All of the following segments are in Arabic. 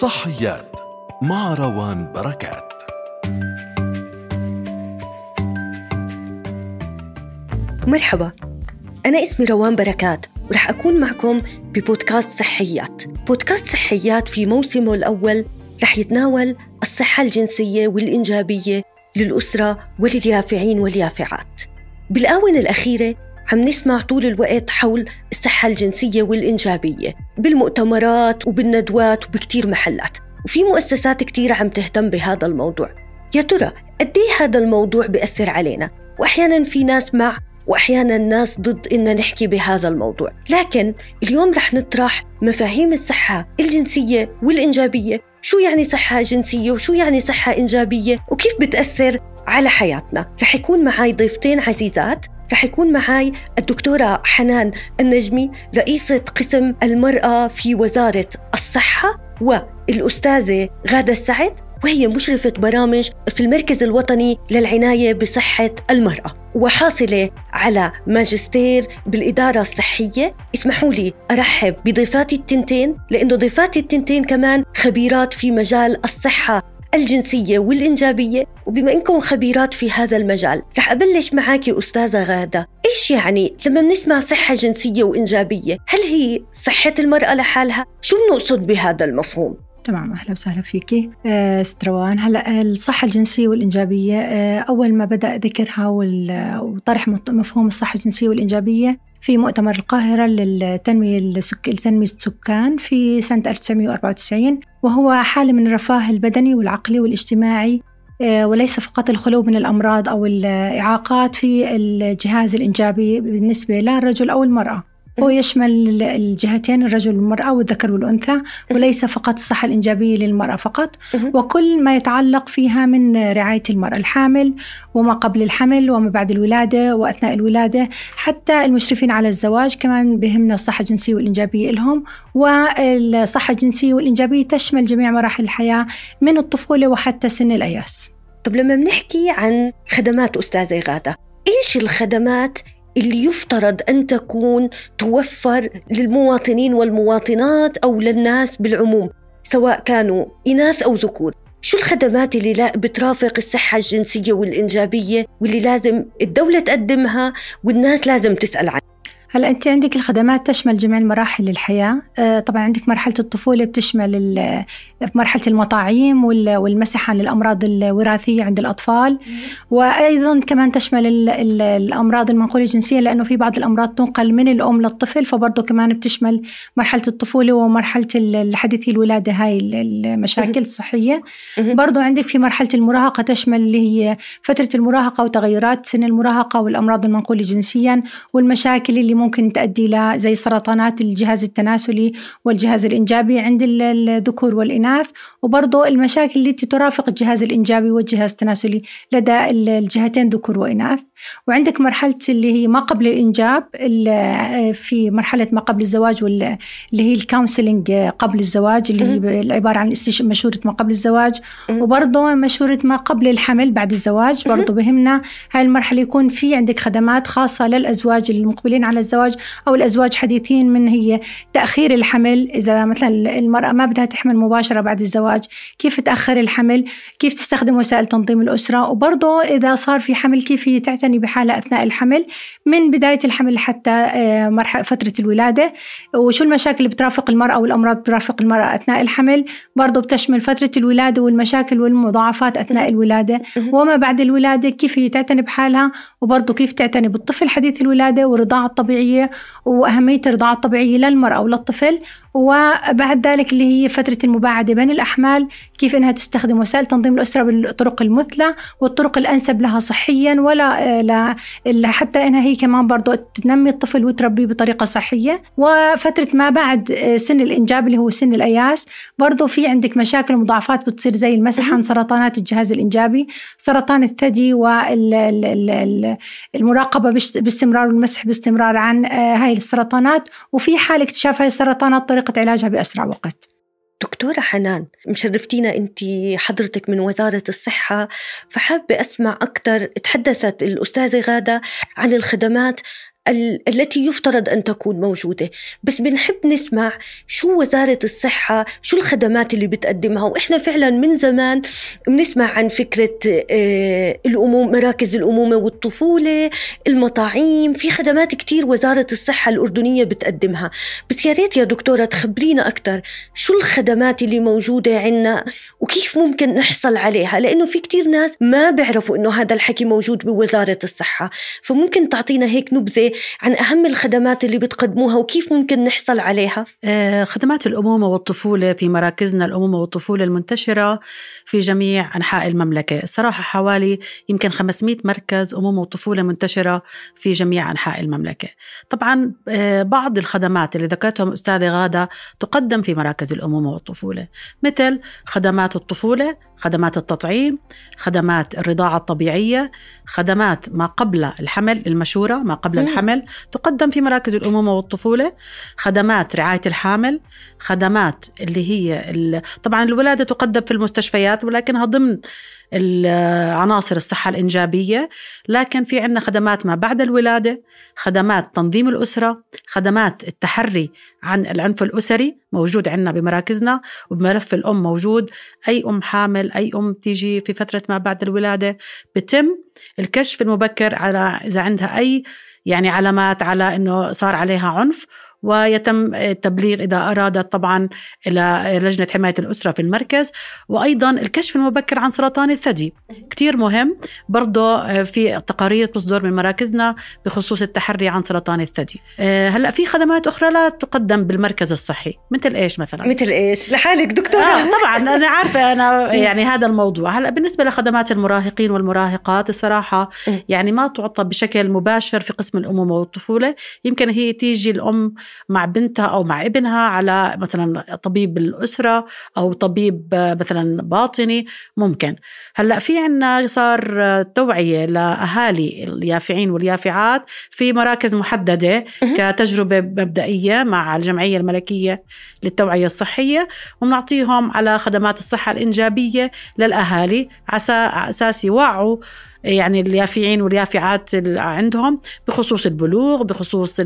صحيات مع روان بركات. مرحبا أنا اسمي روان بركات ورح أكون معكم ببودكاست صحيات. بودكاست صحيات في موسمه الأول رح يتناول الصحة الجنسية والإنجابية للأسرة ولليافعين واليافعات بالآونة الأخيرة عم نسمع طول الوقت حول الصحة الجنسية والإنجابية بالمؤتمرات وبالندوات وبكتير محلات. وفي مؤسسات كتير عم تهتم بهذا الموضوع. يا ترى قد هذا الموضوع بيأثر علينا؟ وأحيانا في ناس مع واحيانا الناس ضد ان نحكي بهذا الموضوع، لكن اليوم رح نطرح مفاهيم الصحة الجنسية والإنجابية، شو يعني صحة جنسية وشو يعني صحة إنجابية وكيف بتأثر على حياتنا، رح يكون معي ضيفتين عزيزات رح يكون معي الدكتورة حنان النجمي رئيسة قسم المرأة في وزارة الصحة والأستاذة غادة السعد وهي مشرفة برامج في المركز الوطني للعناية بصحة المرأة وحاصلة على ماجستير بالإدارة الصحية اسمحوا لي أرحب بضيفاتي التنتين لأنه ضيفاتي التنتين كمان خبيرات في مجال الصحة الجنسية والإنجابية وبما أنكم خبيرات في هذا المجال رح أبلش معك أستاذة غادة إيش يعني لما بنسمع صحة جنسية وإنجابية هل هي صحة المرأة لحالها؟ شو بنقصد بهذا المفهوم؟ تمام أهلا وسهلا فيكي. آه ستروان هلا الصحة الجنسية والإنجابية آه أول ما بدأ ذكرها وطرح مفهوم الصحة الجنسية والإنجابية في مؤتمر القاهرة للتنمية لتنمية السكان في سنة 1994 وهو حالة من الرفاه البدني والعقلي والاجتماعي آه، وليس فقط الخلو من الأمراض أو الإعاقات في الجهاز الإنجابي بالنسبة للرجل أو المرأة. هو يشمل الجهتين الرجل والمرأة والذكر والأنثى وليس فقط الصحة الإنجابية للمرأة فقط. وكل ما يتعلق فيها من رعاية المرأة الحامل وما قبل الحمل وما بعد الولادة وأثناء الولادة حتى المشرفين على الزواج كمان بهمنا الصحة الجنسية والإنجابية لهم. والصحة الجنسية والإنجابية تشمل جميع مراحل الحياة من الطفولة وحتى سن الأياس. طب لما بنحكي عن خدمات أستاذة غادة إيش الخدمات اللي يفترض أن تكون توفر للمواطنين والمواطنات أو للناس بالعموم سواء كانوا إناث أو ذكور. شو الخدمات اللي لا بترافق الصحة الجنسية والإنجابية واللي لازم الدولة تقدمها والناس لازم تسأل عنها؟ هلا انت عندك الخدمات تشمل جميع مراحل الحياة. آه، طبعا عندك مرحلة الطفولة بتشمل مرحلة المطاعيم والمسح عن الأمراض الوراثية عند الأطفال. وأيضا كمان تشمل الأمراض المنقولة الجنسيه لأنه في بعض الأمراض تنقل من الأم للطفل فبرضه كمان بتشمل مرحلة الطفولة ومرحلة الحديثي الولادة. هاي المشاكل الصحية. برضه عندك في مرحلة المراهقة تشمل اللي هي فترة المراهقة وتغيرات سن المراهقة والأمراض المنقولة جنسيا والمشاكل اللي ممكن تؤدي إلى زي سرطانات الجهاز التناسلي والجهاز الإنجابي عند الذكور والإناث وبرضه المشاكل التي ترافق الجهاز الإنجابي والجهاز التناسلي لدى الجهتين ذكور وإناث. وعندك مرحلة اللي هي ما قبل الإنجاب في مرحلة ما قبل الزواج اللي هي الكونسلنج قبل الزواج اللي هي عبارة عن مشورة ما قبل الزواج. وبرضه مشورة ما قبل الحمل بعد الزواج برضه بهمنا. هاي المرحلة يكون في عندك خدمات خاصة للأزواج المقبلين على الزواج أو الأزواج حديثين من هي تأخير الحمل. إذا مثلا المرأة ما بدها تحمل مباشرة بعد الزواج كيف تأخر الحمل؟ كيف تستخدم وسائل تنظيم الأسرة؟ وبرضه إذا صار في حمل كيف هي تعتني بحالة أثناء الحمل؟ من بداية الحمل حتى آه، مرحلة فترة الولادة. وشو المشاكل اللي بترافق المرأة والأمراض بترافق المرأة أثناء الحمل؟ برضه بتشمل فترة الولادة والمشاكل والمضاعفات أثناء الولادة. وما بعد الولادة كيف هي تعتني بحالها؟ وبرضه كيف تعتني بالطفل حديث الولادة والرضاعة الطبيعية وأهمية الرضاعة الطبيعية للمرأة وللطفل. وبعد ذلك اللي هي فترة المباعدة بين الأحمال كيف إنها تستخدم وسائل تنظيم الأسرة بالطرق المثلى والطرق الأنسب لها صحيا ولا لا حتى إنها هي كمان برضو تنمي الطفل وتربيه بطريقة صحية. وفترة ما بعد سن الإنجاب اللي هو سن الأياس برضو في عندك مشاكل ومضاعفات بتصير زي المسح عن سرطانات الجهاز الإنجابي. سرطان الثدي والمراقبة باستمرار والمسح باستمرار عن آه، هاي السرطانات. وفي حال اكتشاف هاي السرطانات طريقة علاجها بأسرع وقت. دكتورة حنان مشرفتينا أنت حضرتك من وزارة الصحة فحابة أسمع أكثر تحدثت الأستاذة غادة عن الخدمات. ال- التي يفترض أن تكون موجودة. بس بنحب نسمع شو وزارة الصحة شو الخدمات اللي بتقدمها. وإحنا فعلا من زمان بنسمع عن فكرة آه، الأموم مراكز الأمومة والطفولة المطاعيم. في خدمات كتير وزارة الصحة الأردنية بتقدمها. بس يا ريت يا دكتورة تخبرينا أكثر شو الخدمات اللي موجودة عنا وكيف ممكن نحصل عليها؟ لأنه في كتير ناس ما بيعرفوا إنه هذا الحكي موجود بوزارة الصحة. فممكن تعطينا هيك نبذة عن أهم الخدمات اللي بتقدموها وكيف ممكن نحصل عليها؟ آه، خدمات الأمومة والطفولة في مراكزنا الأمومة والطفولة المنتشرة في جميع أنحاء المملكة. الصراحة حوالي يمكن 500 مركز أمومة وطفولة منتشرة في جميع أنحاء المملكة. طبعا آه، بعض الخدمات اللي ذكرتهم أستاذة غادة تقدم في مراكز الأمومة والطفولة مثل خدمات الطفولة خدمات التطعيم خدمات الرضاعة الطبيعية خدمات ما قبل الحمل المشورة ما قبل مم. الحمل تقدم في مراكز الأمومة والطفولة خدمات رعاية الحامل خدمات اللي هي ال- طبعا الولادة تقدم في المستشفيات ولكنها ضمن عناصر الصحة الإنجابية. لكن في عنا خدمات ما بعد الولادة خدمات تنظيم الأسرة خدمات التحري عن العنف الأسري موجود عنا بمراكزنا وبملف الأم موجود. أي أم حامل أي أم تيجي في فترة ما بعد الولادة بتم الكشف المبكر على إذا عندها أي يعني علامات على أنه صار عليها عنف. ويتم التبليغ إذا أرادت طبعا إلى لجنة حماية الأسرة في المركز وأيضا الكشف المبكر عن سرطان الثدي. كتير مهم برضه في تقارير تصدر من مراكزنا بخصوص التحري عن سرطان الثدي. آه، هلأ في خدمات أخرى لا تقدم بالمركز الصحي مثل إيش مثلا؟ مثل إيش؟ لحالك دكتورة. آه طبعا أنا عارفة أنا يعني هذا الموضوع. هلأ بالنسبة لخدمات المراهقين والمراهقات الصراحة م. يعني ما تعطى بشكل مباشر في قسم الامومه والطفولة. يمكن هي تيجي الأم مع بنتها أو مع ابنها على مثلا طبيب الأسرة أو طبيب مثلا باطني ممكن هلأ في عنا صار توعية لأهالي اليافعين واليافعات في مراكز محددة. كتجربة مبدئية مع الجمعية الملكية للتوعية الصحية وبنعطيهم على خدمات الصحة الإنجابية للأهالي عسى على أساس يوعوا يعني اليافعين واليافعات عندهم بخصوص البلوغ بخصوص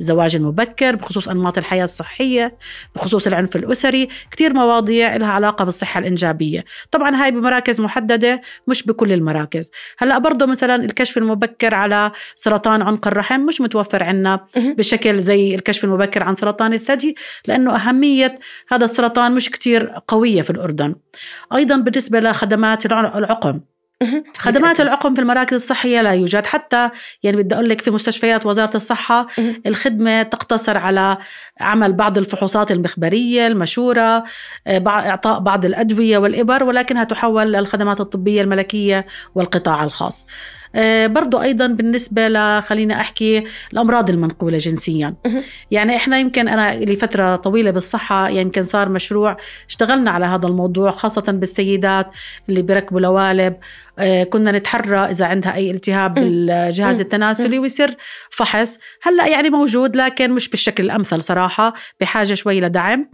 الزواج المبكر بخصوص أنماط الحياة الصحية بخصوص العنف الأسري كتير مواضيع لها علاقة بالصحة الإنجابية طبعا هاي بمراكز محددة مش بكل المراكز هلأ برضه مثلا الكشف المبكر على سرطان عنق الرحم مش متوفر عنا. بشكل زي الكشف المبكر عن سرطان الثدي لأنه أهمية هذا السرطان مش كتير قوية في الأردن أيضا بالنسبة لخدمات الع- العقم. خدمات العقم في المراكز الصحية لا يوجد. حتى يعني بدي أقول لك في مستشفيات وزارة الصحة مهم. الخدمة تقتصر على عمل بعض الفحوصات المخبرية المشورة آه، إعطاء بعض الأدوية والإبر ولكنها تحول للخدمات الطبية الملكية والقطاع الخاص. برضو أيضا بالنسبة ل خلينا أحكي الأمراض المنقولة جنسيا. يعني إحنا يمكن أنا لي فترة طويلة بالصحة يمكن صار مشروع اشتغلنا على هذا الموضوع خاصة بالسيدات اللي بيركبوا لوالب آه، كنا نتحرى إذا عندها أي التهاب. بالجهاز. التناسلي ويصير فحص هلأ يعني موجود لكن مش بالشكل الأمثل صراحة بحاجة شوي لدعم آه،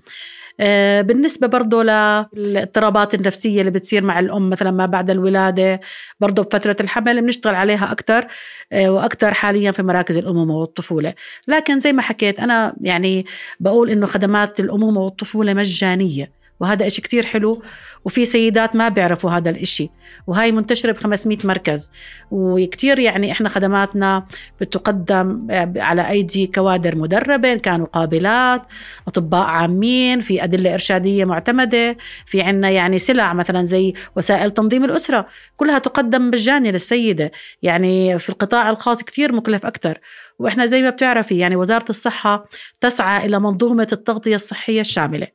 بالنسبة برضو للاضطرابات النفسية اللي بتصير مع الأم مثلا ما بعد الولادة برضو بفترة الحمل بنشتغل عليها أكثر وأكثر حاليا في مراكز الأمومة والطفولة. لكن زي ما حكيت أنا يعني بقول إنه خدمات الأمومة والطفولة مجانية. وهذا إشي كتير حلو وفي سيدات ما بيعرفوا هذا الإشي. وهاي منتشرة ب 500 مركز. وكتير يعني إحنا خدماتنا بتقدم على أيدي كوادر مدربة إن كانوا قابلات أطباء عامين في أدلة إرشادية معتمدة في عنا يعني سلع مثلا زي وسائل تنظيم الأسرة. كلها تقدم مجاني للسيدة. يعني في القطاع الخاص كتير مكلف أكثر وإحنا زي ما بتعرفي يعني وزارة الصحة تسعى إلى منظومة التغطية الصحية الشاملة.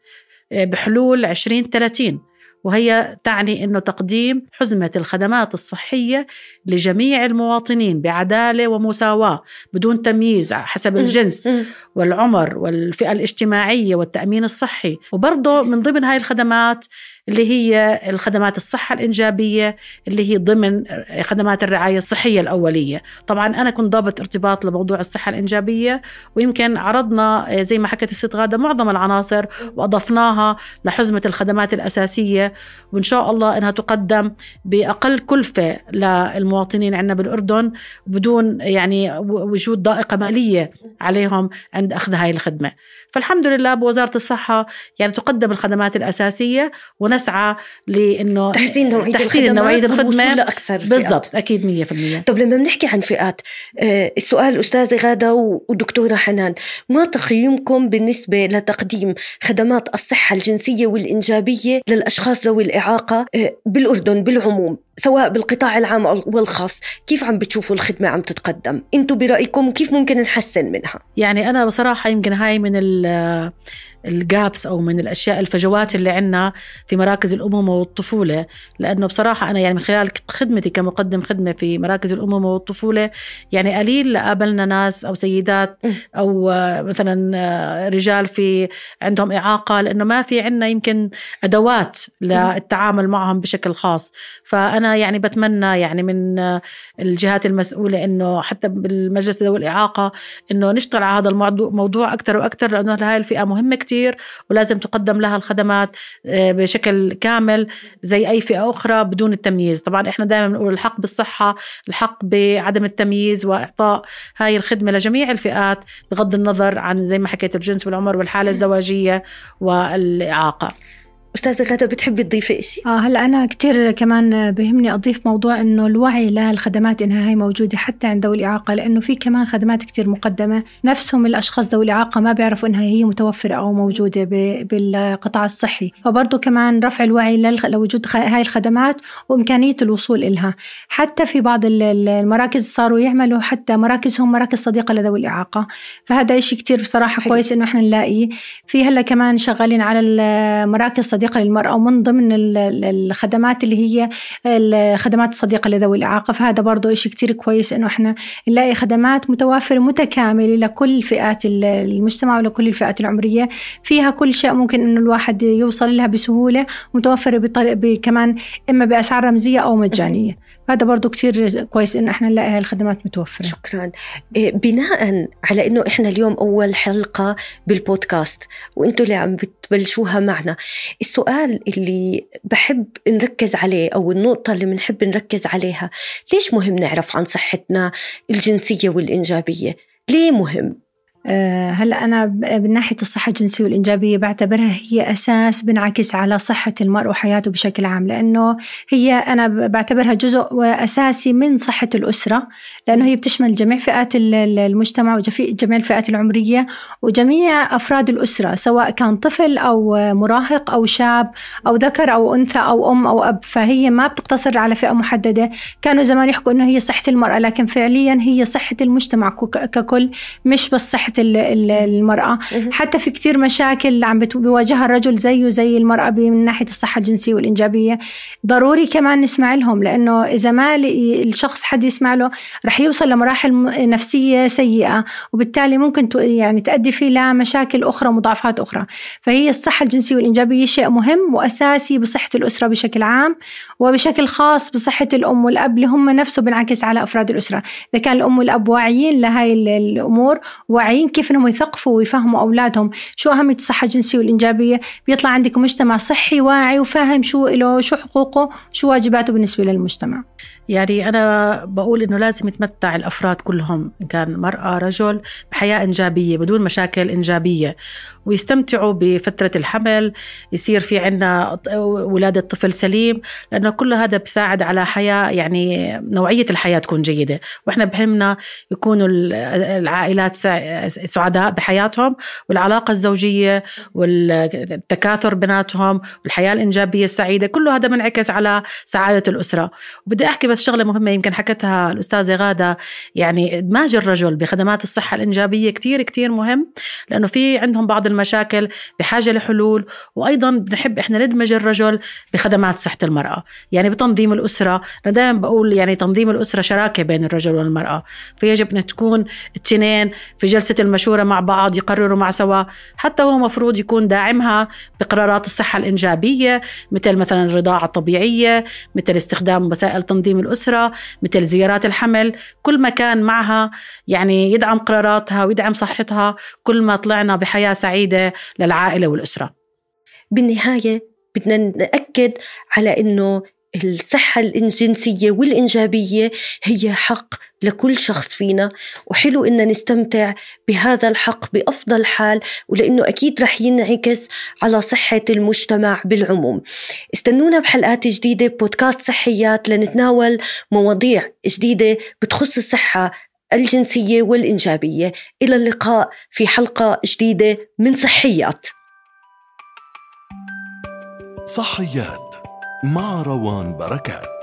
بحلول 2030 وهي تعني إنه تقديم حزمة الخدمات الصحية لجميع المواطنين بعدالة ومساواة بدون تمييز حسب الجنس والعمر والفئة الاجتماعية والتأمين الصحي. وبرضه من ضمن هاي الخدمات اللي هي الخدمات الصحة الإنجابية اللي هي ضمن خدمات الرعاية الصحية الأولية. طبعا أنا كنت ضابط ارتباط لموضوع الصحة الإنجابية ويمكن عرضنا زي ما حكت الست غادة معظم العناصر وأضفناها لحزمة الخدمات الأساسية. وإن شاء الله أنها تقدم بأقل كلفة للمواطنين عندنا بالأردن بدون يعني وجود ضائقة مالية عليهم عند أخذ هاي الخدمة. فالحمد لله بوزارة الصحة يعني تقدم الخدمات الأساسية ونسعى لأنه تحسين نوعية تحسين الخدمات والوصول لأكثر فئات. بالضبط أكيد 100% طب لما بنحكي عن فئات آه، السؤال أستاذة غادة ودكتورة حنان ما تقييمكم بالنسبة لتقديم خدمات الصحة الجنسية والإنجابية للأشخاص ذوي الإعاقة آه، بالأردن بالعموم؟ سواء بالقطاع العام أو والخاص كيف عم بتشوفوا الخدمة عم تتقدم؟ أنتم برأيكم كيف ممكن نحسن منها؟ يعني أنا بصراحة يمكن هاي من ال- الجابس أو من الأشياء الفجوات اللي عندنا في مراكز الامومه والطفولة لأنه بصراحة أنا يعني من خلال خدمتي كمقدم خدمة في مراكز الامومه والطفولة يعني قليل قابلنا ناس أو سيدات آه، مثلا رجال في عندهم إعاقة لأنه ما في عندنا يمكن أدوات للتعامل معهم بشكل خاص. يعني بتمنى يعني من الجهات المسؤولة إنه حتى بالمجلس ذوي الإعاقة إنه نشتغل على هذا الموضوع موضوع أكثر وأكثر لأنه هاي الفئة مهمة كتير ولازم تقدم لها الخدمات آه، بشكل كامل زي أي فئة أخرى بدون التمييز. طبعا إحنا دائما بنقول الحق بالصحة الحق بعدم التمييز وإعطاء هاي الخدمة لجميع الفئات بغض النظر عن زي ما حكيت الجنس والعمر والحالة الزواجية والإعاقة. أستاذة غادة بتحبي تضيفي شيء؟ آه هلا أنا كتير كمان بهمني أضيف موضوع إنه الوعي للخدمات إنها هي موجودة حتى عند ذوي الإعاقة لأنه في كمان خدمات كتير مقدمة. نفسهم الأشخاص ذوي الإعاقة ما بيعرفوا إنها هي متوفرة أو موجودة ب- بالقطاع الصحي. فبرضه كمان رفع الوعي لوجود هاي الخدمات وإمكانية الوصول إلها. حتى في بعض ال- ال- المراكز صاروا يعملوا حتى مراكزهم مراكز صديقة لذوي الإعاقة. فهذا إشي كتير بصراحة حلو. كويس إنه إحنا نلاقيه في هلا كمان شغالين على المراكز صديقة للمرأة ومن ضمن ال- ال- الخدمات اللي هي الخدمات الصديقة لذوي الإعاقة. فهذا برضه إشي كتير كويس إنه إحنا نلاقي خدمات متوافرة متكاملة لكل فئات ال- المجتمع ولكل الفئات العمرية. فيها كل شيء ممكن إنه الواحد يوصل لها بسهولة متوفرة بطريقة كمان إما بأسعار رمزية أو مجانية. فهذا برضه كتير كويس إنه إحنا نلاقي هاي الخدمات متوفرة. شكرا. إيه، بناء على إنه إحنا اليوم أول حلقة بالبودكاست وأنتم اللي عم بتبلشوها معنا. السؤال اللي بحب نركز عليه أو النقطة اللي بنحب نركز عليها ليش مهم نعرف عن صحتنا الجنسية والإنجابية؟ ليه مهم؟ هلا أنا ب- من ناحية الصحة الجنسية والإنجابية بعتبرها هي أساس بنعكس على صحة المرء وحياته بشكل عام لأنه هي أنا ب- بعتبرها جزء اساسي من صحة الأسرة لأنه هي بتشمل جميع فئات ال- ال- المجتمع وجميع الفئات العمرية وجميع أفراد الأسرة سواء كان طفل أو مراهق أو شاب أو ذكر أو أنثى أو أم أو أب فهي ما بتقتصر على فئة محددة. كانوا زمان يحكوا إنه هي صحة المرأة لكن فعليا هي صحة المجتمع كك- ككل مش بس صحة ال- المرأة. حتى في كثير مشاكل عم بيواجهها الرجل زيه زي المرأة ب- من ناحية الصحة الجنسية والإنجابية. ضروري كمان نسمع لهم لأنه إذا ما الشخص حد يسمع له رح يوصل لمراحل نفسية سيئة وبالتالي ممكن يعني تؤدي فيه لمشاكل أخرى ومضاعفات أخرى. فهي الصحة الجنسية والإنجابية شيء مهم وأساسي بصحة الأسرة بشكل عام وبشكل خاص بصحة الأم والأب اللي هم نفسه بنعكس على أفراد الأسرة. إذا كان الأم والأب واعيين لهاي ال- الأمور واعيين كيف إنهم يثقفوا ويفهموا أولادهم؟ شو اهميه الصحة الجنسية والإنجابية؟ بيطلع عندك مجتمع صحي واعي وفاهم شو له شو حقوقه شو واجباته بالنسبة للمجتمع. يعني أنا بقول إنه لازم يتمتع الأفراد كلهم إن كان مرأة رجل بحياة إنجابية بدون مشاكل إنجابية. ويستمتعوا بفترة الحمل يصير في عنا ولادة طفل سليم لأنه كل هذا بيساعد على حياة يعني نوعية الحياة تكون جيدة. وإحنا بهمنا يكونوا ال- العائلات سع- سعداء بحياتهم والعلاقة الزوجية والتكاثر بيناتهم والحياة الإنجابية السعيدة كله هذا منعكس على سعادة الأسرة. وبدي أحكي بس بس شغله مهمة يمكن حكتها الأستاذة غادة. يعني ادماج الرجل بخدمات الصحة الإنجابية كتير كتير مهم لأنه في عندهم بعض المشاكل بحاجة لحلول وأيضا بنحب إحنا ندمج الرجل بخدمات صحة المرأة. يعني بتنظيم الأسرة أنا دائما بقول يعني تنظيم الأسرة شراكة بين الرجل والمرأة. فيجب ان تكون التنين في جلسة المشورة مع بعض يقرروا مع سوا. حتى هو مفروض يكون داعمها بقرارات الصحة الإنجابية مثل مثلا الرضاعة الطبيعية مثل استخدام وسائل تنظيم الأسرة مثل زيارات الحمل كل ما كان معها يعني يدعم قراراتها ويدعم صحتها كل ما طلعنا بحياة سعيدة للعائلة والأسرة. بالنهاية بدنا نأكد على إنه الصحة الجنسية والإنجابية هي حق لكل شخص فينا وحلو إن نستمتع بهذا الحق بأفضل حال ولأنه أكيد رح ينعكس على صحة المجتمع بالعموم. استنونا بحلقات جديدة بودكاست صحيات لنتناول مواضيع جديدة بتخص الصحة الجنسية والإنجابية. إلى اللقاء في حلقة جديدة من صحيات. صحيات. مع روان بركات.